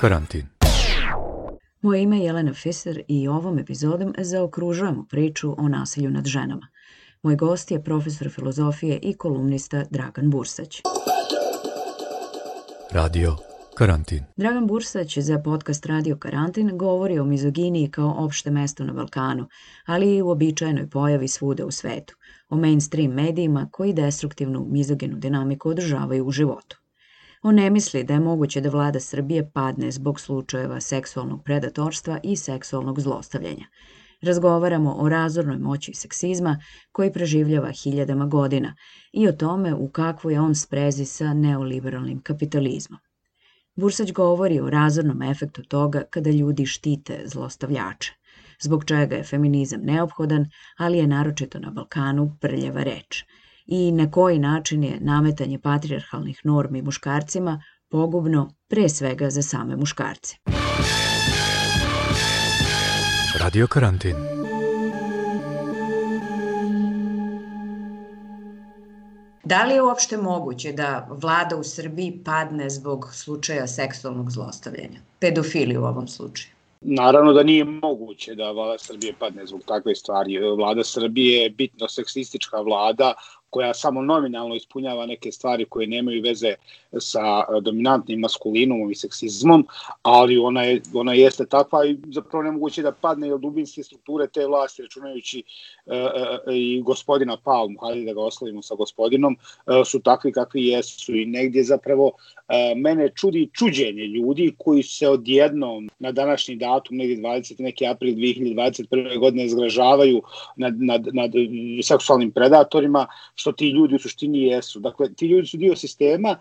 Karantin. Moje ime je Jelena Fiser i ovom epizodom zaokružujemo priču o nasilju nad ženama. Moj gost je profesor filozofije i kolumnista Dragan Bursać. Radio Karantin. Dragan Bursać za podcast Radio Karantin govori o mizoginiji kao opšte mesto na Balkanu, ali i u običajnoj pojavi svuda u svetu, o mainstream medijima koji destruktivnu mizogenu dinamiku održavaju u životu. On ne misli da je moguće da vlada Srbije padne zbog slučajeva seksualnog predatorstva i seksualnog zlostavljanja. Razgovaramo o razornoj moći seksizma koji preživljava hiljadama godina i o tome u kakvoj je on sprezi sa neoliberalnim kapitalizmom. Bursać govori o razornom efektu toga kada ljudi štite zlostavljače, zbog čega je feminizam neophodan, ali je naročito na Balkanu prljava reč – i na koji način je nametanje patrijarhalnih normi muškarcima pogubno pre svega za same muškarce. Radio Karantin. Da li je uopšte moguće da vlada u Srbiji padne zbog slučaja seksualnog zlostavljanja? Pedofili u ovom slučaju. Naravno da nije moguće da vlada Srbije padne zbog takve stvari. Vlada Srbije je bitno seksistička vlada koja samo nominalno ispunjava neke stvari koje nemaju veze sa e, dominantnim maskulinom i seksizmom, ali ona, je, ona jeste takva i zapravo nemoguće da padne od dubinske strukture te vlasti, računajući e, e, i gospodina Palmu, hajde da ga oslovimo sa gospodinom, e, su takvi kakvi jesu i negdje zapravo mene čudi čuđenje ljudi koji se odjednom na današnji datum, negdje 20. neki april 2021. godine zgražavaju nad, nad, nad seksualnim predatorima, što ti ljudi u suštini jesu. Dakle, ti ljudi su dio sistema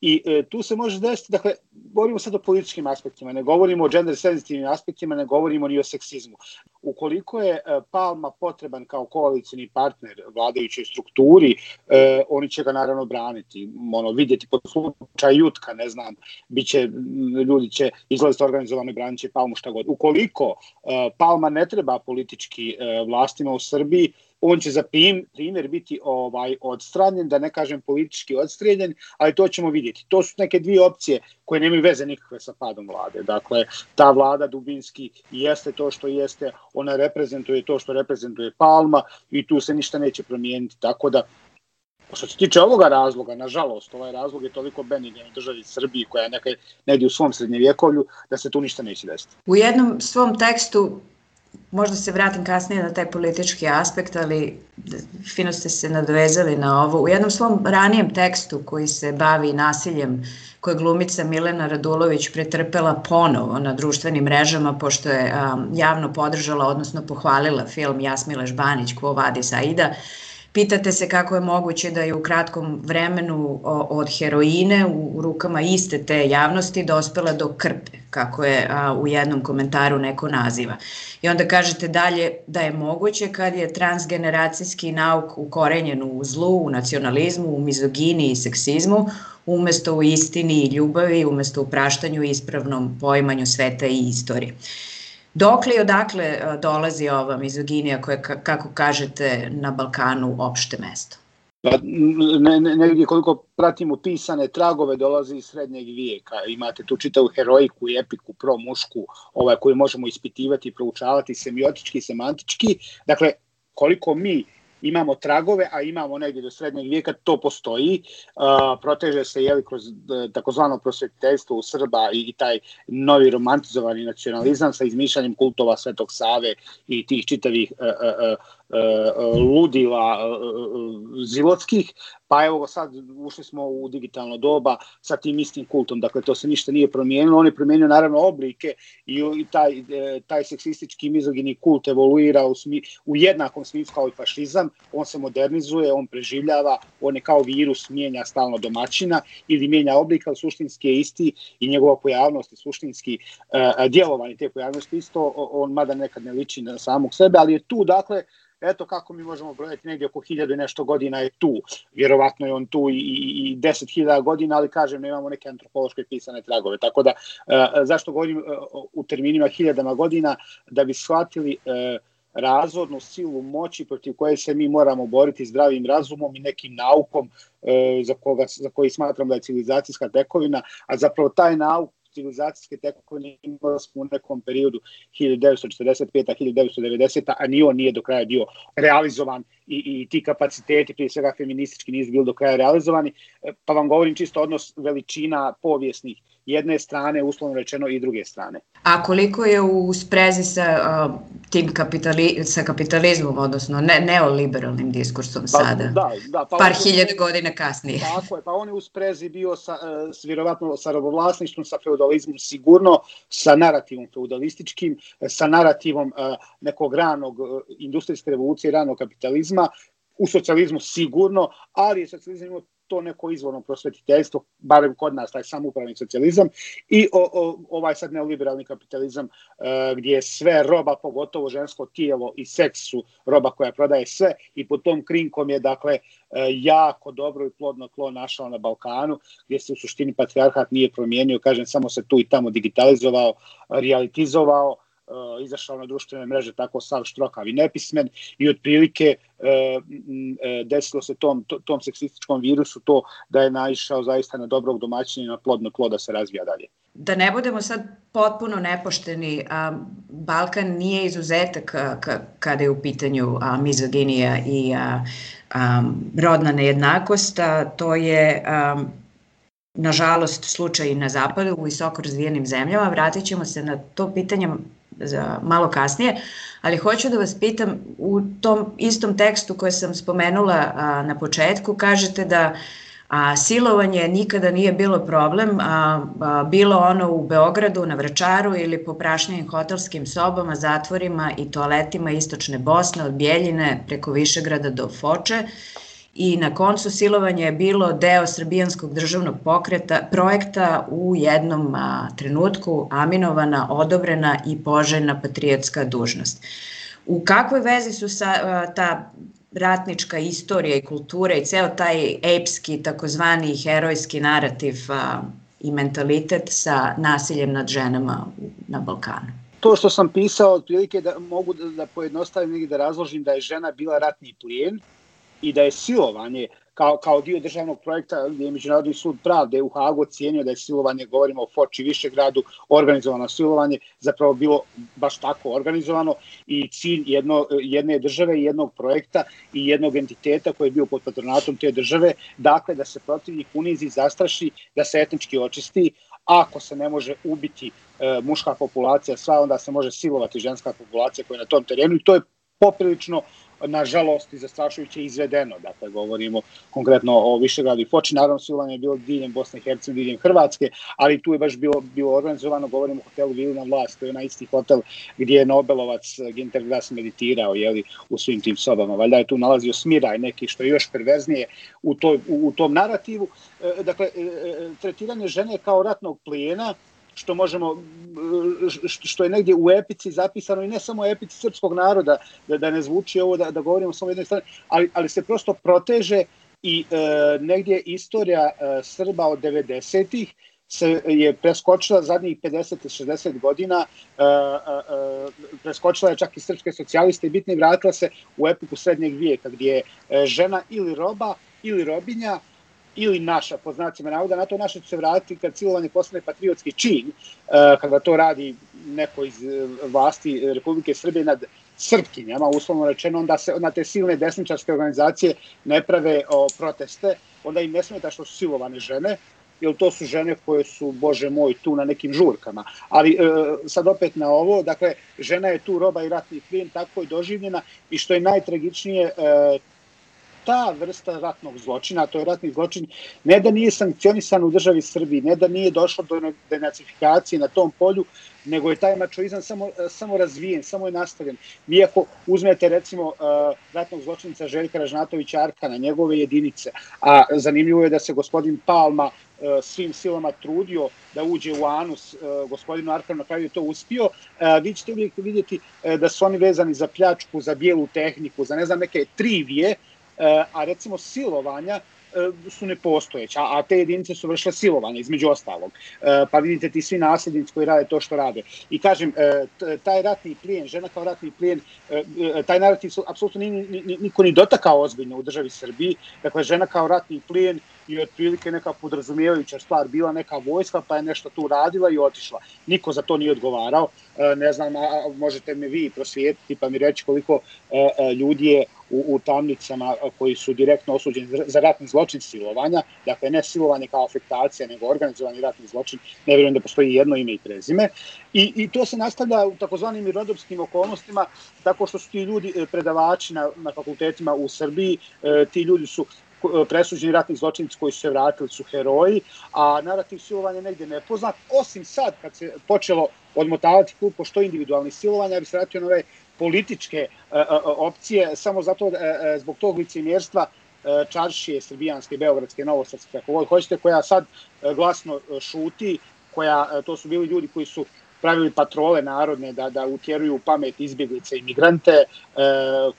I e, tu se može desiti, dakle, govorimo sad o političkim aspektima, ne govorimo o gender sensitivnim aspektima, ne govorimo ni o seksizmu. Ukoliko je e, Palma potreban kao koalicijni partner vladajućoj strukturi, e, oni će ga naravno braniti, ono, vidjeti pod slučaj jutka, ne znam, biće, ljudi će izlaziti organizovano i branit će Palmu šta god. Ukoliko e, Palma ne treba politički e, vlastima u Srbiji, on će za primjer biti ovaj odstranjen, da ne kažem politički odstranjen, ali to ćemo vidjeti. To su neke dvije opcije koje nemaju veze nikakve sa padom vlade. Dakle, ta vlada dubinski jeste to što jeste, ona reprezentuje to što reprezentuje Palma i tu se ništa neće promijeniti. Tako da Što se tiče ovoga razloga, nažalost, ovaj razlog je toliko benigan u državi Srbiji koja je nekaj, negdje u svom srednjevjekovlju, da se tu ništa neće desiti. U jednom svom tekstu možda se vratim kasnije na taj politički aspekt, ali fino ste se nadvezali na ovo. U jednom svom ranijem tekstu koji se bavi nasiljem koje glumica Milena Radulović pretrpela ponovo na društvenim mrežama pošto je um, javno podržala, odnosno pohvalila film Jasmile Žbanić Quo Vadis Aida, Pitate se kako je moguće da je u kratkom vremenu od heroine u rukama iste te javnosti dospela do krpe, kako je u jednom komentaru neko naziva. I onda kažete dalje da je moguće kad je transgeneracijski nauk ukorenjen u zlu, u nacionalizmu, u mizogini i seksizmu, umesto u istini i ljubavi, umesto u praštanju i ispravnom poimanju sveta i istorije. Dokle i odakle dolazi ova mizoginija koja, kako kažete, na Balkanu opšte mesto? Pa, ne, ne, negdje koliko pratimo pisane tragove dolazi iz srednjeg vijeka. Imate tu čitavu heroiku i epiku pro mušku ovaj, koju možemo ispitivati proučavati semiotički semantički. Dakle, koliko mi imamo tragove, a imamo negdje do srednjeg vijeka, to postoji. Uh, proteže se jeli, kroz takozvano prosvetiteljstvo u Srba i, i taj novi romantizovani nacionalizam sa izmišljanjem kultova Svetog Save i tih čitavih uh, uh, ludila zilotskih, pa evo sad ušli smo u digitalno doba sa tim istim kultom, dakle to se ništa nije promijenilo, on je promijenio naravno oblike i taj, e, taj seksistički mizogini kult evoluira u, smi, u jednakom smislu kao i fašizam, on se modernizuje, on preživljava, on je kao virus mijenja stalno domaćina ili mijenja oblika, ali suštinski je isti i njegova pojavnost i suštinski uh, djelovanje te pojavnosti isto, on mada nekad ne liči na samog sebe, ali je tu dakle eto kako mi možemo brojati negdje oko hiljadu nešto godina je tu. Vjerovatno je on tu i, i, i deset hiljada godina, ali kažem, nemamo neke antropološke pisane tragove. Tako da, e, zašto govorim e, u terminima hiljadama godina, da bi shvatili e, silu moći protiv koje se mi moramo boriti zdravim razumom i nekim naukom e, za, koga, za koji smatram da je civilizacijska tekovina, a zapravo taj nauk civilizacijske tekovine imali smo u nekom periodu 1945-1990, a ni on nije do kraja bio realizovan i, i ti kapaciteti, prije svega feministički, nisu bili do kraja realizovani, pa vam govorim čisto odnos veličina povijesnih jedne strane, uslovno rečeno, i druge strane. A koliko je u sprezi sa uh, tim kapitali, sa kapitalizmom, odnosno ne, neoliberalnim diskursom pa, sada? Da, da. Pa Par hiljada godina kasnije. Tako je, pa on je u sprezi bio sa, uh, s, vjerovatno sa robovlasništvom, sa feudalizmom sigurno, sa narativom feudalističkim, sa narativom uh, nekog ranog uh, industrijske revolucije, ranog kapitalizma, u socijalizmu sigurno, ali je socijalizam imao to neko izvorno prosvetiteljstvo, barem kod nas, taj samupravni socijalizam, i o, o, ovaj sad neoliberalni kapitalizam e, gdje je sve roba, pogotovo žensko tijelo i seks su roba koja prodaje sve i pod tom krinkom je dakle e, jako dobro i plodno tlo našao na Balkanu, gdje se u suštini patrijarhat nije promijenio, kažem, samo se tu i tamo digitalizovao, realitizovao, uh, izašao na društvene mreže tako sav štrokav i nepismen i otprilike uh, desilo se tom, tom seksističkom virusu to da je naišao zaista na dobrog domaćina i na plodno tlo da se razvija dalje. Da ne budemo sad potpuno nepošteni, a, Balkan nije izuzetak kada je u pitanju a, mizoginija i a, a, rodna nejednakost, a, to je a, nažalost slučaj i na zapadu u visoko razvijenim zemljama. Vratit ćemo se na to pitanje za malo kasnije, ali hoću da vas pitam, u tom istom tekstu koje sam spomenula a, na početku, kažete da a silovanje nikada nije bilo problem, a, a, bilo ono u Beogradu, na Vračaru ili po prašnjivim hotelskim sobama, zatvorima i toaletima istočne Bosne, od Bijeljine preko Višegrada do Foče i na koncu silovanje je bilo deo Srbijanskog državnog pokreta, projekta u jednom a, trenutku aminovana, odobrena i poželjna patriotska dužnost. U kakvoj vezi su sa, a, ta ratnička istorija i kultura i ceo taj epski, takozvani herojski narativ a, i mentalitet sa nasiljem nad ženama na Balkanu? To što sam pisao, otprilike da mogu da, da pojednostavim i da razložim da je žena bila ratni plijen, i da je silovanje kao, kao dio državnog projekta gdje je Međunarodni sud pravde u Hagu cijenio da je silovanje, govorimo o Foči Višegradu, organizovano silovanje, zapravo bilo baš tako organizovano i cilj jedno, jedne države i jednog projekta i jednog entiteta koji je bio pod patronatom te države, dakle da se protivnik unizi, zastraši, da se etnički očisti, ako se ne može ubiti e, muška populacija sva, onda se može silovati ženska populacija koja je na tom terenu i to je poprilično nažalost i zastrašujuće izvedeno. Dakle, govorimo konkretno o Višegradu i Foči, naravno silovanje je bilo diljem Bosne i Hercegovine, diljem Hrvatske, ali tu je baš bilo, bilo organizovano, govorimo o hotelu Vilina Vlast, to je na isti hotel gdje je Nobelovac Ginter Grass meditirao jeli, u svim tim sobama. Valjda je tu nalazio smiraj neki što je još perverznije u, toj, u, u tom narativu. E, dakle, e, tretiranje žene kao ratnog plijena, što možemo što je negdje u epici zapisano i ne samo epici srpskog naroda da, da ne zvuči ovo da, da govorimo samo jedne strane ali, ali se prosto proteže i e, negdje istorija e, Srba od 90-ih se je preskočila zadnjih 50-60 godina, e, e, preskočila je čak i srpske socijaliste i bitno vratila se u epiku srednjeg vijeka gdje je žena ili roba ili robinja ili naša, po znacima navoda, na to naše će se vratiti kad silovanje postane patriotski čin, uh, kada to radi neko iz uh, vlasti Republike Srbije nad srpkinjama, uslovno rečeno, onda se na te silne desničarske organizacije ne prave o, proteste, onda im ne smeta što su silovane žene, jer to su žene koje su, bože moj, tu na nekim žurkama. Ali e, sad opet na ovo, dakle, žena je tu roba i ratni plin, tako je doživljena i što je najtragičnije, e, ta vrsta ratnog zločina, to je ratni zločin, ne da nije sankcionisan u državi Srbiji, ne da nije došlo do denacifikacije na tom polju, nego je taj mačoizam samo, samo razvijen, samo je nastavljen. Vi ako uzmete recimo uh, ratnog zločinica Željka Ražnatovića Arkana, njegove jedinice, a zanimljivo je da se gospodin Palma uh, svim silama trudio da uđe u anus uh, gospodinu Arkanu, na kraju je to uspio, vi ćete uvijek vidjeti da su oni vezani za pljačku, za bijelu tehniku, za ne znam neke trivije, a recimo silovanja e, su nepostojeće, a, te jedinice su vršile silovanje, između ostalog. E, pa vidite ti svi nasljednici koji rade to što rade. I kažem, e, taj ratni plijen, žena kao ratni plijen, taj narativ su apsolutno niko ni dotakao ozbiljno u državi Srbiji. Dakle, žena kao ratni plijen i otprilike neka podrazumijevajuća stvar bila neka vojska pa je nešto tu radila i otišla. Niko za to nije odgovarao. Ne znam, a možete me vi prosvijetiti pa mi reći koliko ljudi je u, u tamnicama koji su direktno osuđeni za ratni zločin silovanja, dakle ne silovanje kao afektacija, nego organizovani ratni zločin, ne vjerujem da postoji jedno ime i prezime. I, i to se nastavlja u takozvanim mirodopskim okolnostima, tako što su ti ljudi e, predavači na, na fakultetima u Srbiji, e, ti ljudi su e, presuđeni ratni zločinci koji su se vratili su heroji, a narativ silovanja negde nepoznat, osim sad kad se počelo odmotavati klub pošto individualni silovanja, ja bi se vratio na ove političke e, e, opcije, samo zato e, zbog tog licemjerstva čaršije srbijanske, beogradske, novosadske, kako god hoćete, koja sad glasno šuti, koja, to su bili ljudi koji su pravili patrole narodne da, da utjeruju pamet izbjeglice i migrante, e,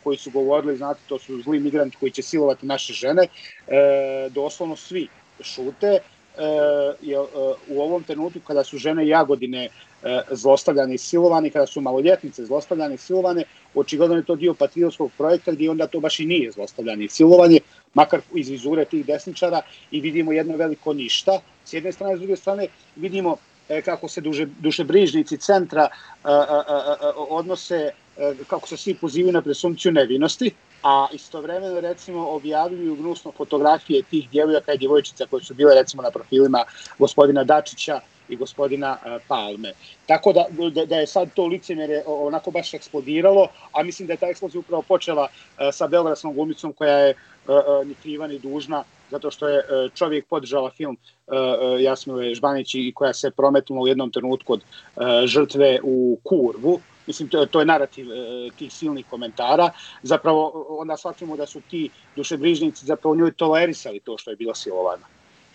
koji su govorili, znate, to su zli migranti koji će silovati naše žene, e, doslovno svi šute, e, je, e, u ovom trenutku kada su žene Jagodine E, zlostavljane i silovane, kada su maloljetnice zlostavljane i silovane, očigledno je to dio patriotskog projekta gdje onda to baš i nije zlostavljanje i silovanje, makar iz vizure tih desničara i vidimo jedno veliko ništa. S jedne strane, s druge strane vidimo kako se duže, dušebrižnici centra a, a, odnose, e, kako se svi pozivaju na presumpciju nevinosti, a istovremeno recimo objavljuju gnusno fotografije tih djevojaka i djevojčica koje su bile recimo na profilima gospodina Dačića i gospodina e, Palme. Tako da, da, da je sad to licemere onako baš eksplodiralo, a mislim da je ta eksplozija upravo počela e, sa Beogradskom glumicom koja je e, ni kriva ni dužna zato što je čovjek podržala film Jasmile Žbanić i koja se prometnula u jednom trenutku od žrtve u kurvu, mislim to, to je narativ tih silnih komentara, zapravo onda shvatimo da su ti dušebrižnici zapravo njoj tolerisali to što je bila silovana.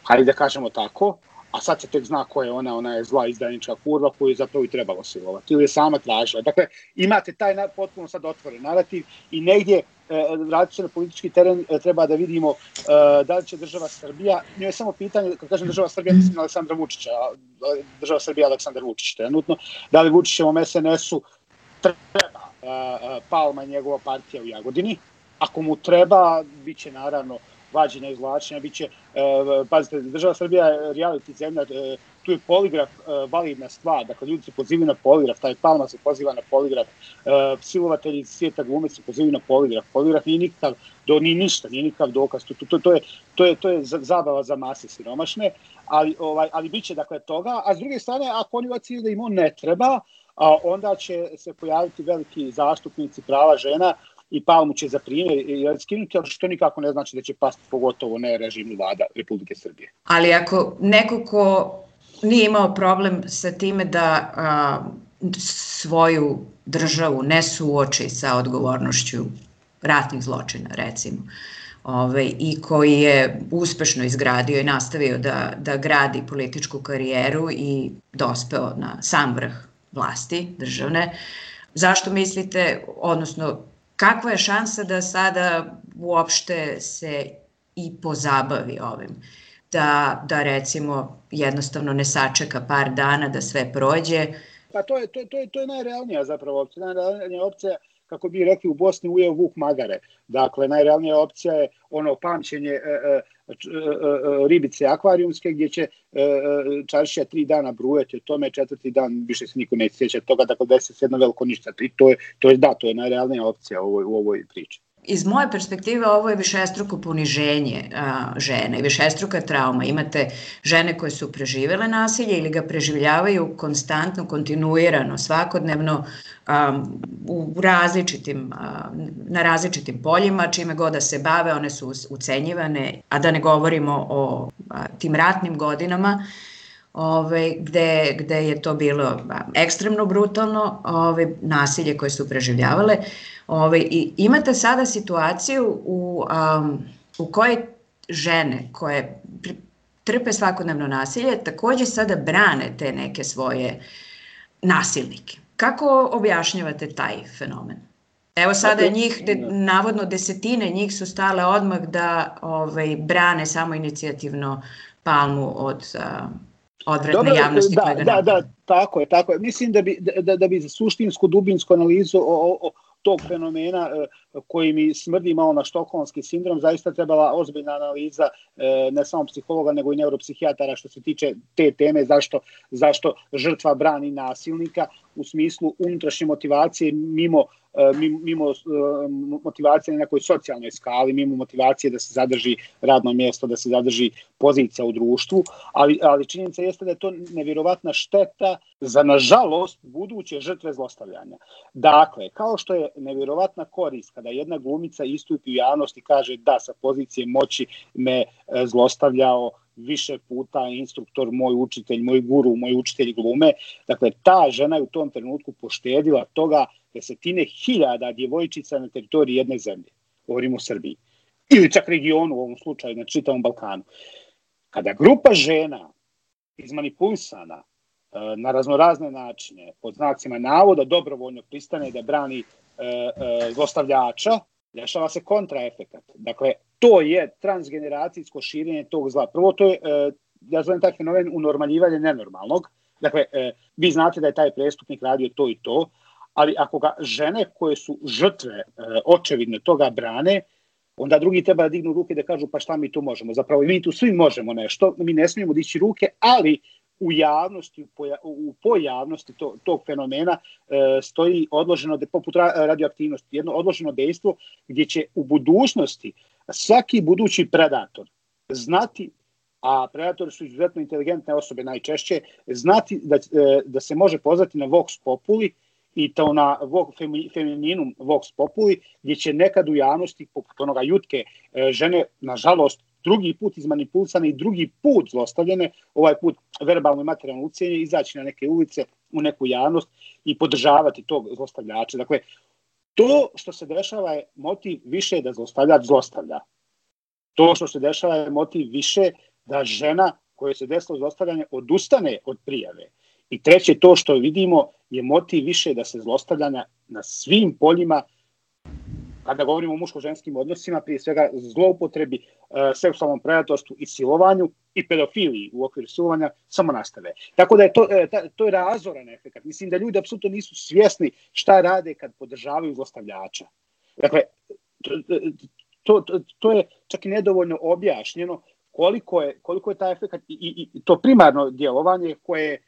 Hajde da kažemo tako, a sad se tek zna ko je ona, ona je zla izdajnička kurva koju je zapravo i trebalo silovati ili je sama tražila. Dakle, imate taj potpuno sad otvoren narativ i negdje e, radit se na politički teren e, treba da vidimo e, da li će država Srbija, nije samo pitanje, kad kažem država Srbija, mislim na Aleksandra Vučića, država Srbija Aleksandar Vučić trenutno, da li Vučićevom SNS-u treba Palma i njegova partija u Jagodini, ako mu treba, bit će naravno vađenja, izvlačenja, bit će, pazite, država Srbija je reality zemlja, tu je poligraf e, validna stvar, dakle ljudi se pozivaju na poligraf, taj Palma se poziva na poligraf, silovatelji svijeta glume se pozivaju na poligraf, poligraf nije nikakav, do, ni ništa, nije nikakav dokaz, to, to, to, je, to, je, to je zabava za mase siromašne, ali, ovaj, ali bit će dakle toga, a s druge strane, ako oni ociju da im on ne treba, a onda će se pojaviti veliki zastupnici prava žena i Palmu će za primjer skinuti, ali što nikako ne znači da će pasti pogotovo ne režimni vlada Republike Srbije. Ali ako neko ko nije imao problem sa time da a, svoju državu ne suoči sa odgovornošću ratnih zločina, recimo, Ove, i koji je uspešno izgradio i nastavio da, da gradi političku karijeru i dospeo na sam vrh vlasti državne. Zašto mislite, odnosno kakva je šansa da sada uopšte se i pozabavi ovim? Da, da recimo jednostavno ne sačeka par dana da sve prođe? Pa to je, to, to je, to je najrealnija zapravo opcija. Najrealnija opcija kako bi rekli u Bosni ujeo Vuk Magare. Dakle, najrealnija opcija je ono pamćenje e, e, e, ribice akvarijumske gdje će čaršija tri dana brujati o tome, četvrti dan više se niko ne sjeća toga, dakle desi se jedno veliko ništa. I to je, to je da, to je najrealnija opcija u ovoj, u ovoj priči iz moje perspektive ovo je višestruko poniženje a, žene, višestruka trauma. Imate žene koje su preživele nasilje ili ga preživljavaju konstantno, kontinuirano, svakodnevno a, u različitim, a, na različitim poljima, čime god da se bave, one su ucenjivane, a da ne govorimo o a, tim ratnim godinama, ove, gde, gde je to bilo ekstremno brutalno, ove, nasilje koje su preživljavale. Ove, I imate sada situaciju u, um, u kojoj žene koje trpe svakodnevno nasilje takođe sada brane te neke svoje nasilnike. Kako objašnjavate taj fenomen? Evo sada njih, de, navodno desetine njih su stale odmah da ovaj, brane samo inicijativno palmu od uh, odvratne Dobro, javnosti. Da, da, da, tako je, tako je. Mislim da bi, da, da bi za suštinsku, dubinsku analizu o, o, tog fenomena e, koji mi smrdi malo na štokholmski sindrom, zaista trebala ozbiljna analiza e, ne samo psihologa nego i neuropsihijatara što se tiče te teme zašto, zašto žrtva brani nasilnika u smislu unutrašnje motivacije mimo mimo e, motivacije na nekoj socijalnoj skali, mimo motivacije da se zadrži radno mjesto, da se zadrži pozicija u društvu, ali, ali činjenica jeste da je to nevjerovatna šteta za, nažalost, buduće žrtve zlostavljanja. Dakle, kao što je nevjerovatna korist kada jedna glumica istupi u javnosti i kaže da sa pozicije moći me e, zlostavljao više puta instruktor, moj učitelj, moj guru, moj učitelj glume. Dakle, ta žena je u tom trenutku poštedila toga desetine hiljada djevojčica na teritoriji jedne zemlje. Govorimo o Srbiji. Ili čak regionu u ovom slučaju, na čitavom Balkanu. Kada grupa žena izmanipulisana e, na raznorazne načine, pod znacima navoda, dobrovoljno pristane da brani e, e, dešava se kontraefekat. Dakle, to je transgeneracijsko širenje tog zla. Prvo, to je, ja zovem taj fenomen unormaljivanje nenormalnog. Dakle, vi znate da je taj prestupnik radio to i to, ali ako ga žene koje su žrtve e, očevidno toga brane, onda drugi treba da dignu ruke da kažu pa šta mi tu možemo. Zapravo mi tu svi možemo nešto, mi ne smijemo dići ruke, ali u javnosti, u, poja, u pojavnosti to, tog fenomena e, stoji odloženo, poput radioaktivnosti, jedno odloženo dejstvo gdje će u budućnosti svaki budući predator znati a predatori su izuzetno inteligentne osobe najčešće, znati da, e, da se može pozvati na Vox Populi, i to na femininum vox populi, gdje će nekad u javnosti, poput onoga jutke, e, žene, nažalost, drugi put izmanipulisane i drugi put zlostavljene, ovaj put verbalno i materijalno ucijenje, izaći na neke ulice, u neku javnost i podržavati tog zlostavljača. Dakle, to što se dešava je motiv više da zlostavljač zlostavlja. To što se dešava je motiv više da žena koja se desilo zlostavljanje odustane od prijave. I treće, to što vidimo je motiv više da se zlostavljanja na svim poljima, kada govorimo o muško-ženskim odnosima, prije svega zloupotrebi, e, seksualnom predatorstvu i silovanju i pedofiliji u okviru silovanja samo nastave. Tako da je to, e, to je razoran efekt. Mislim da ljudi apsolutno nisu svjesni šta rade kad podržavaju zlostavljača. Dakle, to, to, to je čak i nedovoljno objašnjeno koliko je, koliko je taj efekt i, i, i to primarno djelovanje koje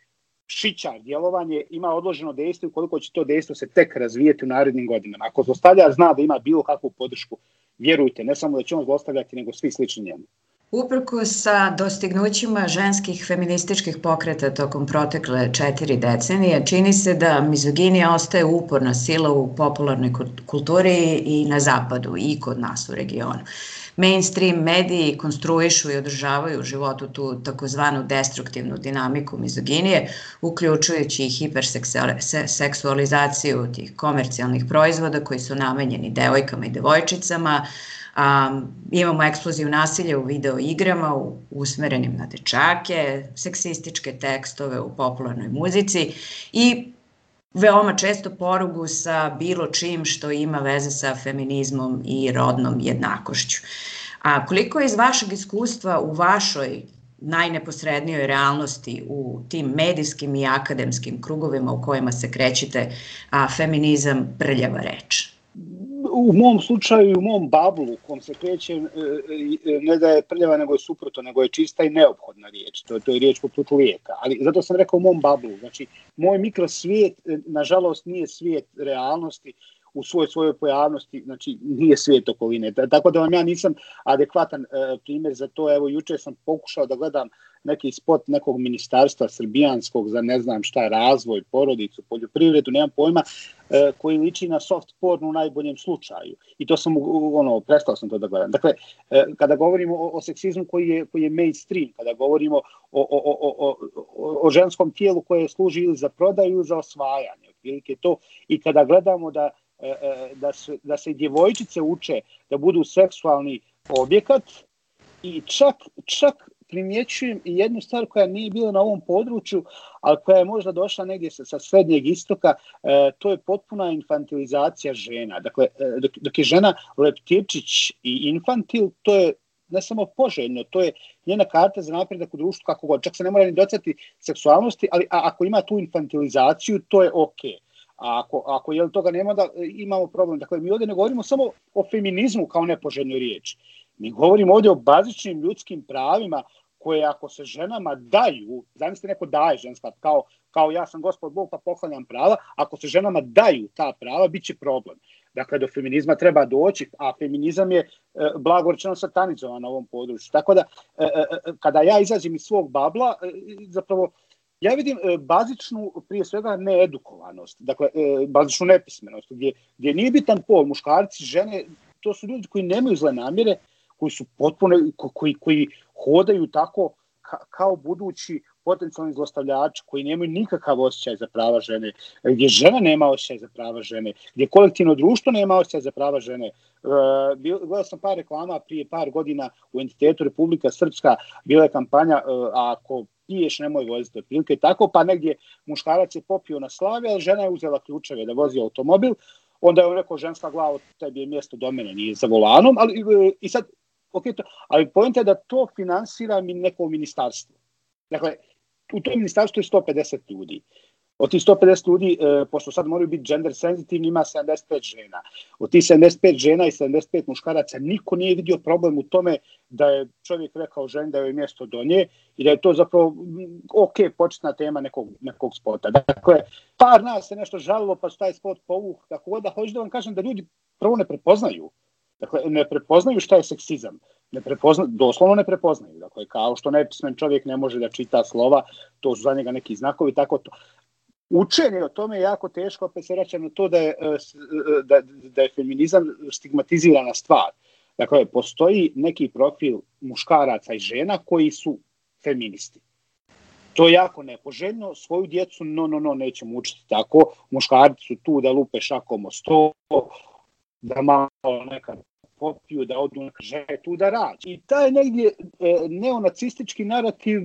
šićar djelovanje ima odloženo dejstvo i koliko će to dejstvo se tek razvijeti u narednim godinama. Ako zlostavlja zna da ima bilo kakvu podršku, vjerujte, ne samo da će on zlostavljati, nego svi slični njemu. Uprko sa dostignućima ženskih feminističkih pokreta tokom protekle četiri decenije, čini se da mizoginija ostaje uporna sila u popularnoj kulturi i na zapadu i kod nas u regionu mainstream mediji konstruišu i održavaju u životu tu takozvanu destruktivnu dinamiku mizoginije, uključujući i hiperseksualizaciju tih komercijalnih proizvoda koji su namenjeni devojkama i devojčicama, Um, imamo eksploziju nasilja u video igrama u, usmerenim na dečake, seksističke tekstove u popularnoj muzici i veoma često porugu sa bilo čim što ima veze sa feminizmom i rodnom jednakošću. A koliko je iz vašeg iskustva u vašoj najneposrednijoj realnosti u tim medijskim i akademskim krugovima u kojima se krećete, a feminizam prljava reč? U mom slučaju u mom bablu u kom se kreće e, e, ne da je prljava nego je suprotno, nego je čista i neophodna riječ. To je, to je riječ poput lijeka. Ali zato sam rekao u mom bablu. Znači, moj mikrosvijet, e, nažalost, nije svijet realnosti u svojoj svojoj pojavnosti, znači nije svijet okoline. Tako da vam ja nisam adekvatan e, primjer za to. Evo, juče sam pokušao da gledam neki spot nekog ministarstva srbijanskog za ne znam šta, razvoj, porodicu, poljoprivredu, nemam pojma, koji liči na soft porn u najboljem slučaju. I to sam, ono, prestao sam to da gledam. Dakle, e, kada govorimo o, o seksizmu koji je, koji je mainstream, kada govorimo o, o, o, o, o, ženskom tijelu koje služi ili za prodaju ili za osvajanje, otprilike to, i kada gledamo da E, e, da se, da se djevojčice uče da budu seksualni objekat i čak, čak primjećujem i jednu stvar koja nije bila na ovom području, ali koja je možda došla negdje sa, sa srednjeg istoka, e, to je potpuna infantilizacija žena. Dakle, e, dok, dok je žena leptirčić i infantil, to je ne samo poželjno, to je njena karta za napredak u društvu kako god. Čak se ne mora ni docati seksualnosti, ali a, ako ima tu infantilizaciju, to je okej. Okay. A ako, ako je toga nema, da imamo problem. Dakle, mi ovdje ne govorimo samo o feminizmu kao nepoželjnoj riječi. Mi govorimo ovdje o bazičnim ljudskim pravima koje ako se ženama daju, zamislite neko daje ženska, kao, kao ja sam gospod Bog pa poklanjam prava, ako se ženama daju ta prava, bit će problem. Dakle, do feminizma treba doći, a feminizam je e, blago rečeno satanizovan na ovom području. Tako da, e, e, kada ja izazim iz svog babla, zapravo, ja vidim bazičnu, prije svega, needukovanost, dakle, bazičnu nepismenost, gdje, gdje nije bitan pol, muškarci, žene, to su ljudi koji nemaju zle namjere, koji su potpuno, koji, koji hodaju tako ka, kao budući potencijalni zlostavljači koji nemaju nikakav osjećaj za prava žene, gdje žena nema osjećaj za prava žene, gdje kolektivno društvo nema osjećaj za prava žene. Uh, gledao sam par reklama prije par godina u entitetu Republika Srpska, bila je kampanja uh, ako piješ nemoj voziti otprilike tako, pa negdje muškarac je popio na slavi, ali žena je uzela ključeve da vozi automobil, onda je on rekao ženska glava, tebi je mjesto do mene, nije za volanom, ali i sad ok, to, ali pojenta je da to finansira mi neko ministarstvo. Dakle, u tom ministarstvu je 150 ljudi. Od tih 150 ljudi, e, pošto sad moraju biti gender sensitivni, ima 75 žena. Od tih 75 žena i 75 muškaraca niko nije vidio problem u tome da je čovjek rekao ženi da je mjesto do nje i da je to zapravo ok, početna tema nekog, nekog spota. Dakle, par nas se nešto žalilo pa su taj spot povuh, tako god da hoću da vam kažem da ljudi prvo ne prepoznaju Dakle, ne prepoznaju šta je seksizam. Ne prepozna, doslovno ne prepoznaju. Dakle, kao što nepismen čovjek ne može da čita slova, to su za njega neki znakovi, tako to. Učenje o tome je jako teško, opet se vraćam na to da je, e, e, da, da je feminizam stigmatizirana stvar. Dakle, postoji neki profil muškaraca i žena koji su feministi. To je jako nepoželjno, svoju djecu no, no, no, nećemo učiti tako, muškarci su tu da lupe šakom o sto, da malo nekad popiju, da odu na žene tu da rađe. I taj negdje e, neonacistički narativ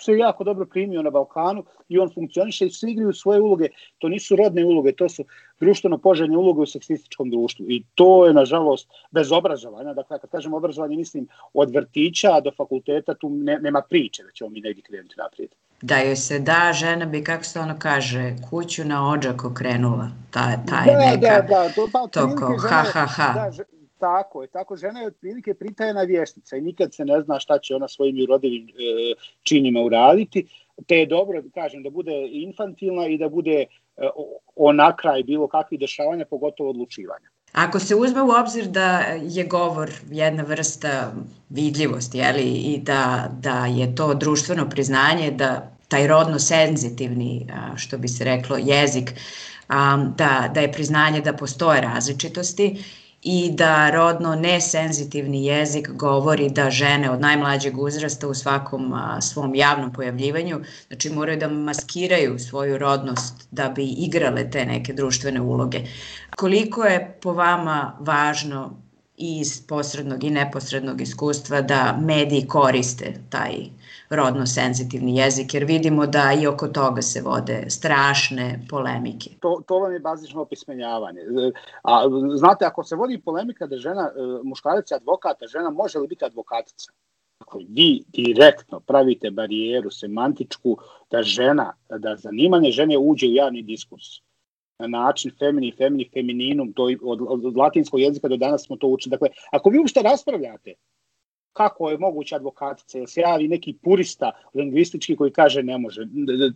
se jako dobro primio na Balkanu i on funkcioniše i svi igraju svoje uloge. To nisu rodne uloge, to su društveno poželjne uloge u seksističkom društvu. I to je, nažalost, bez obrazovanja. Dakle, kad kažem obrazovanje, mislim od vrtića do fakulteta, tu ne, nema priče da ćemo mi negdje krenuti naprijed. Da joj se da, žena bi, kako se ono kaže, kuću na ođak okrenula. Ta, ta je da, neka, da, da, to, pa, to ko, ha, ha, ha. Da, Tako je, tako žena je otprilike pritajena vještica i nikad se ne zna šta će ona svojim rodivim e, činima uraditi, te je dobro, kažem, da bude infantilna i da bude e, ona kraj bilo kakvih dešavanja, pogotovo odlučivanja. Ako se uzme u obzir da je govor jedna vrsta vidljivosti jeli, i da, da je to društveno priznanje, da taj rodno senzitivni, što bi se reklo, jezik, da, da je priznanje da postoje različitosti i da rodno nesenzitivni jezik govori da žene od najmlađeg uzrasta u svakom a, svom javnom pojavljivanju, znači moraju da maskiraju svoju rodnost da bi igrale te neke društvene uloge. Koliko je po vama važno iz posrednog i neposrednog iskustva da mediji koriste taj rodno senzitivni jezik, jer vidimo da i oko toga se vode strašne polemike. To, to vam je bazično opismenjavanje. A, znate, ako se vodi polemika da žena, e, muškarac je advokata, žena može li biti advokatica? Ako vi direktno pravite barijeru semantičku da žena, da zanimanje žene uđe u javni diskurs na način femini, femini, femininum, to od, od latinskog jezika do danas smo to učili. Dakle, ako vi uopšte raspravljate kako je moguće advokatica, jer se javi neki purista lingvistički koji kaže ne može,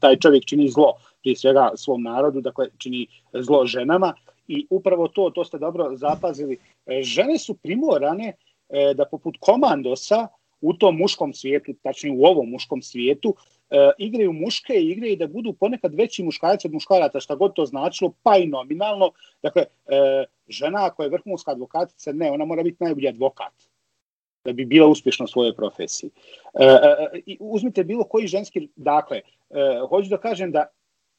taj čovjek čini zlo prije svega svom narodu, dakle čini zlo ženama i upravo to, to ste dobro zapazili, e, žene su primorane e, da poput komandosa u tom muškom svijetu, tačnije u ovom muškom svijetu, igraju muške i igraju da budu ponekad veći muškarac od muškaraca, šta god to značilo, pa i nominalno. Dakle, žena koja je vrhunska advokatica, ne, ona mora biti najbolji advokat da bi bila uspješna u svojoj profesiji. E, e, uzmite bilo koji ženski, dakle, e, hoću da kažem da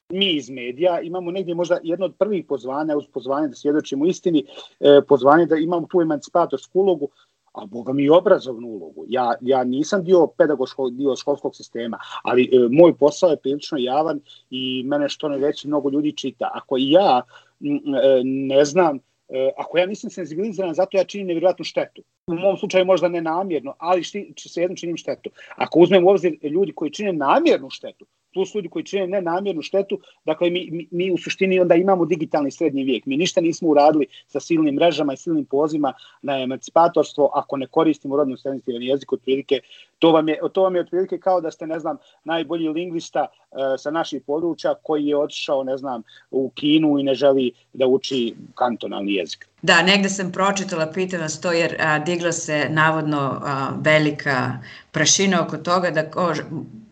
mi iz medija imamo negdje možda jedno od prvih pozvanja uz pozvanje da svjedočimo istini, e, pozvanje da imamo tu emancipatorsku ulogu, a boga mi i obrazovnu ulogu. Ja, ja nisam dio pedagoškog, dio školskog sistema, ali e, moj posao je prilično javan i mene što ne veći mnogo ljudi čita. Ako ja m, e, ne znam E, ako ja nisam senzibilizovan, zato ja činim nevjerojatnu štetu. U mom slučaju možda ne namjerno, ali šti, se jednom činim štetu. Ako uzmem u obzir ljudi koji čine namjernu štetu, plus ljudi koji čine nenamjernu štetu, dakle mi, mi, mi u suštini onda imamo digitalni srednji vijek. Mi ništa nismo uradili sa silnim mrežama i silnim pozivima na emancipatorstvo ako ne koristimo rodno senzitivan jezik otprilike. To vam, je, to vam je otprilike kao da ste, ne znam, najbolji lingvista uh, sa naših područja koji je otišao, ne znam, u Kinu i ne želi da uči kantonalni jezik. Da, negde sam pročitala, pitam vas to, jer a, digla se navodno a, velika prašina oko toga da ko,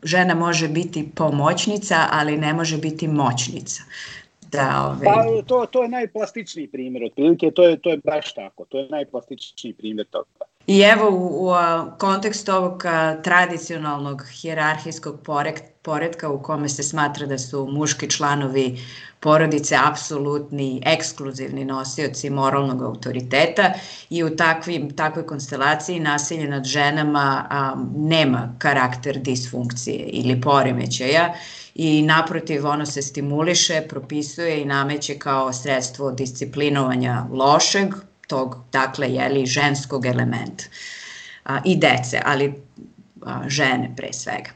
žena može biti pomoćnica, ali ne može biti moćnica. Da, ove... Pa to, to je najplastičniji primjer, otprilike to je, to je baš tako, to je najplastičniji primjer toga. I evo u, u kontekstu ovog tradicionalnog hijerarhijskog poredka u kome se smatra da su muški članovi porodice apsolutni, ekskluzivni nosioci moralnog autoriteta i u takvim, takvoj konstelaciji nasilje nad ženama a, nema karakter disfunkcije ili poremećaja i naprotiv ono se stimuliše, propisuje i nameće kao sredstvo disciplinovanja lošeg, tog, dakle, jeli, ženskog elementa a, i dece, ali a, žene pre svega.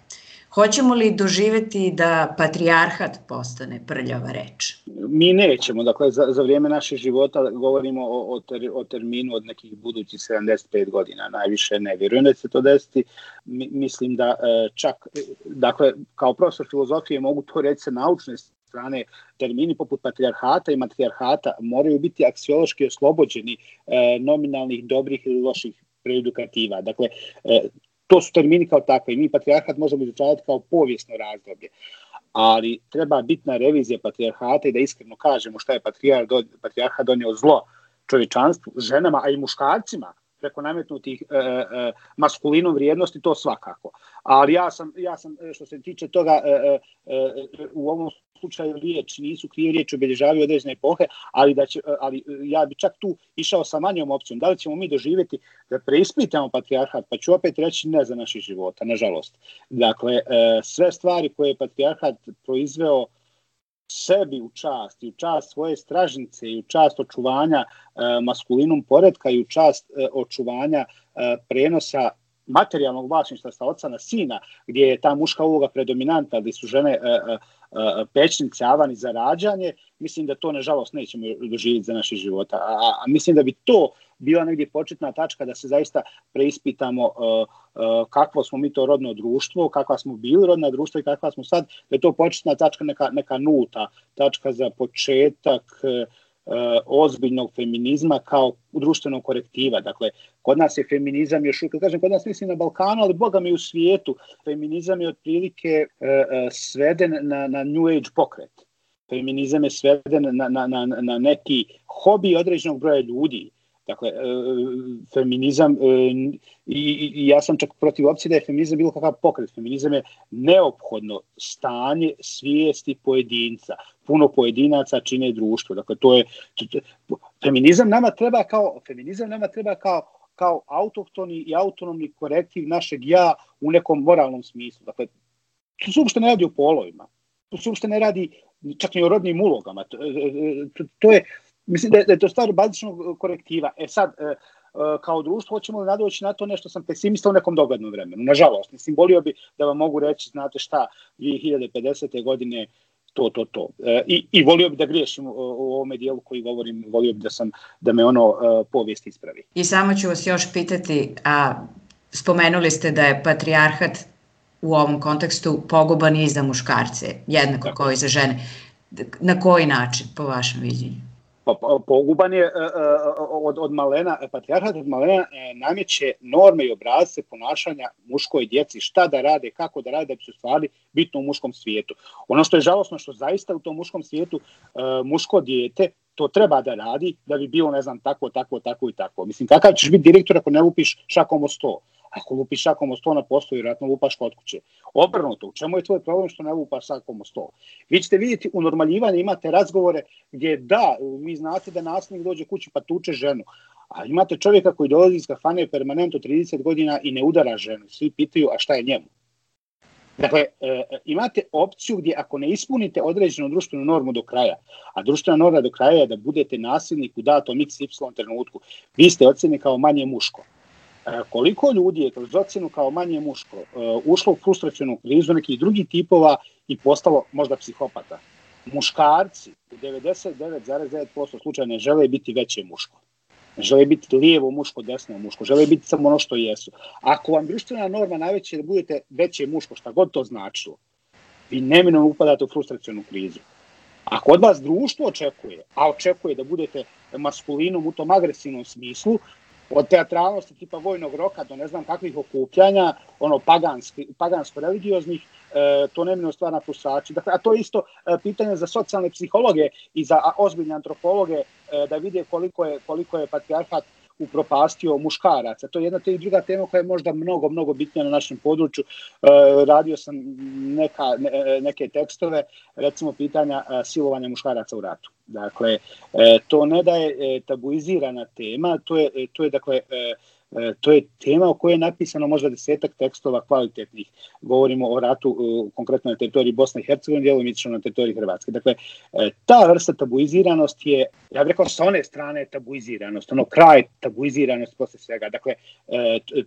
Hoćemo li doživeti da patrijarhat postane prljava reč? Mi nećemo, dakle za, za vrijeme našeg života govorimo o, o, ter, o terminu od nekih budućih 75 godina, najviše ne vjerujem da se to desiti, Mi, mislim da e, čak, dakle kao profesor filozofije mogu to reći sa naučne strane termini poput patrijarhata i matrijarhata moraju biti aksiološki oslobođeni e, nominalnih dobrih ili loših preedukativa. Dakle, e, to su termini kao takve i mi patrijarhat možemo izučavati kao povijesno razdoblje. Ali treba bitna revizija patrijarhata i da iskreno kažemo šta je patrijarhat donio zlo čovječanstvu, ženama, a i muškarcima, preko nametnutih e, e, maskulinom vrijednosti, to svakako. Ali ja sam, ja sam što se tiče toga, e, e, e, u ovom slučaju riječ, nisu krive riječi obilježavaju određene epohe, ali, da će, ali ja bi čak tu išao sa manjom opcijom. Da li ćemo mi doživjeti da preispitamo patrijarhat, pa ću opet reći ne za naših života, nažalost. Dakle, e, sve stvari koje je patrijarhat proizveo sebi u čast i u čast svoje stražnice i u čast očuvanja e, maskulinum poredka i u čast e, očuvanja e, prenosa materijalnog vlasništva sa oca na sina, gdje je ta muška uloga predominanta, gdje su žene e, e, e, pećnice, avani za rađanje, mislim da to, nažalost, nećemo doživjeti za naše života. A, a mislim da bi to bila negdje početna tačka da se zaista preispitamo uh, uh, kakvo smo mi to rodno društvo, kakva smo bili rodna društva i kakva smo sad, da je to početna tačka neka, neka nulta, tačka za početak uh, ozbiljnog feminizma kao društvenog korektiva. Dakle, kod nas je feminizam još, kad kažem kod nas mislim na Balkanu, ali boga mi u svijetu, feminizam je otprilike uh, sveden na, na New Age pokret. Feminizam je sveden na, na, na, na neki hobi određenog broja ljudi Dakle, e, feminizam, e, i, i ja sam čak protiv opcije da je feminizam bilo kakav pokret. Feminizam je neophodno stanje svijesti pojedinca. Puno pojedinaca čine društvo. Dakle, to je, feminizam nama treba kao, feminizam nama treba kao, kao autohtoni i autonomni korektiv našeg ja u nekom moralnom smislu. Dakle, to se uopšte ne radi o polovima. To se uopšte ne radi čak ni o rodnim ulogama. To, e, to je, Mislim da je, da je to stvar bazičnog korektiva. E sad, e, e, kao društvo hoćemo li nadoći na to nešto sam pesimista u nekom doglednom vremenu. Nažalost, mislim, volio bi da vam mogu reći, znate šta, 2050. godine to, to, to. E, i, I volio bi da griješim u, u ovome dijelu koji govorim, volio bi da, sam, da me ono povijest ispravi. I samo ću vas još pitati, a spomenuli ste da je patrijarhat u ovom kontekstu poguban i za muškarce, jednako Tako. kao i za žene. Na koji način, po vašem viđenju? Pa, pa, poguban je e, e, od, od malena, patrijarhat od malena e, namjeće norme i obrazce ponašanja muškoj djeci, šta da rade, kako da rade, da bi se stvari bitno u muškom svijetu. Ono što je žalosno, što zaista u tom muškom svijetu muško dijete to treba da radi da bi bilo, ne znam, tako, tako, tako i tako. Mislim, kakav ćeš biti direktor ako ne lupiš šakom o sto? Ako lupiš šakom o sto na posto, vjerojatno lupaš kod kuće. Obrnuto, u čemu je tvoj problem što ne lupaš šakom o sto? Vi ćete vidjeti, u normaljivanju imate razgovore gdje da, vi znate da nasljednik dođe kući pa tuče ženu, A imate čovjeka koji dolazi iz kafane permanentno 30 godina i ne udara ženu. Svi pitaju, a šta je njemu? Dakle, e, imate opciju gdje ako ne ispunite određenu društvenu normu do kraja, a društvena norma do kraja je da budete nasilnik u datom XY trenutku, vi ste ocjeni kao manje muško. E, koliko ljudi je kroz ocjenu kao manje muško e, ušlo u frustracijonu krizu nekih drugih tipova i postalo možda psihopata? Muškarci u 99,9% slučaja ne žele biti veće muško. Ne žele biti lijevo muško, desno muško, žele biti samo ono što jesu. Ako vam društvena norma najveća je da budete veće muško, šta god to značilo, vi neminom upadate u frustracijonu krizu. Ako od vas društvo očekuje, a očekuje da budete maskulinom u tom agresivnom smislu, od teatralnosti tipa vojnog roka do ne znam kakvih okupljanja, ono paganski, pagansko-religioznih, e, to nemino stvara frustraciju. Dakle, a to je isto e, pitanje za socijalne psihologe i za ozbiljne antropologe e, da vide koliko je, koliko je patrijarhat upropastio muškaraca. To je jedna te druga tema koja je možda mnogo, mnogo bitnija na našem području. E, radio sam neka, ne, neke tekstove, recimo pitanja e, silovanja muškaraca u ratu. Dakle, e, to ne da je e, tabuizirana tema, to je, e, to je dakle, to je tema o kojoj je napisano možda desetak tekstova kvalitetnih. Govorimo o ratu konkretno na teritoriji Bosne i Hercegovine, djelomično na teritoriji Hrvatske. Dakle, ta vrsta tabuiziranosti je, ja bih rekao, sa one strane tabuiziranost, ono kraj tabuiziranost posle svega. Dakle,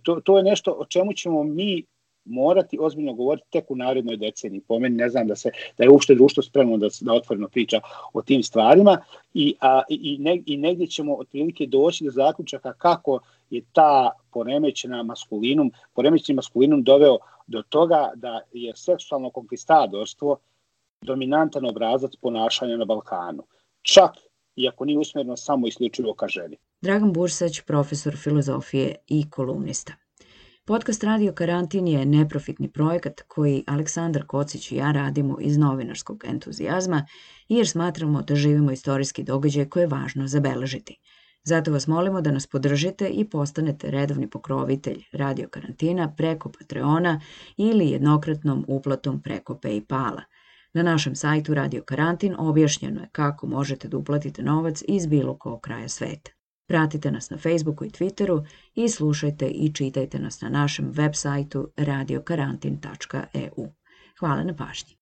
to, to je nešto o čemu ćemo mi morati ozbiljno govoriti tek u narednoj deceniji. Po meni ne znam da se da je uopšte društvo spremno da da otvoreno priča o tim stvarima i a, i ne, i negdje ćemo otprilike doći do zaključaka kako je ta poremećena maskulinum, poremećeni maskulinum doveo do toga da je seksualno konkvistadorstvo dominantan obrazac ponašanja na Balkanu. Čak iako nije usmjereno samo isključivo ka ženi. Dragan Bursać, profesor filozofije i kolumnista. Podcast Radio Karantin je neprofitni projekat koji Aleksandar Kocić i ja radimo iz novinarskog entuzijazma jer smatramo da živimo istorijski događaj koje je važno zabeležiti. Zato vas molimo da nas podržite i postanete redovni pokrovitelj Radio Karantina preko Patreona ili jednokratnom uplatom preko Paypala. Na našem sajtu Radio Karantin objašnjeno je kako možete da uplatite novac iz bilo kog kraja sveta. Pratite nas na Facebooku i Twitteru i slušajte i čitajte nas na našem web sajtu radiokarantin.eu. Hvala na pažnji.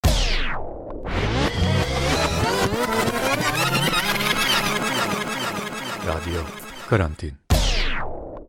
Radio Karantin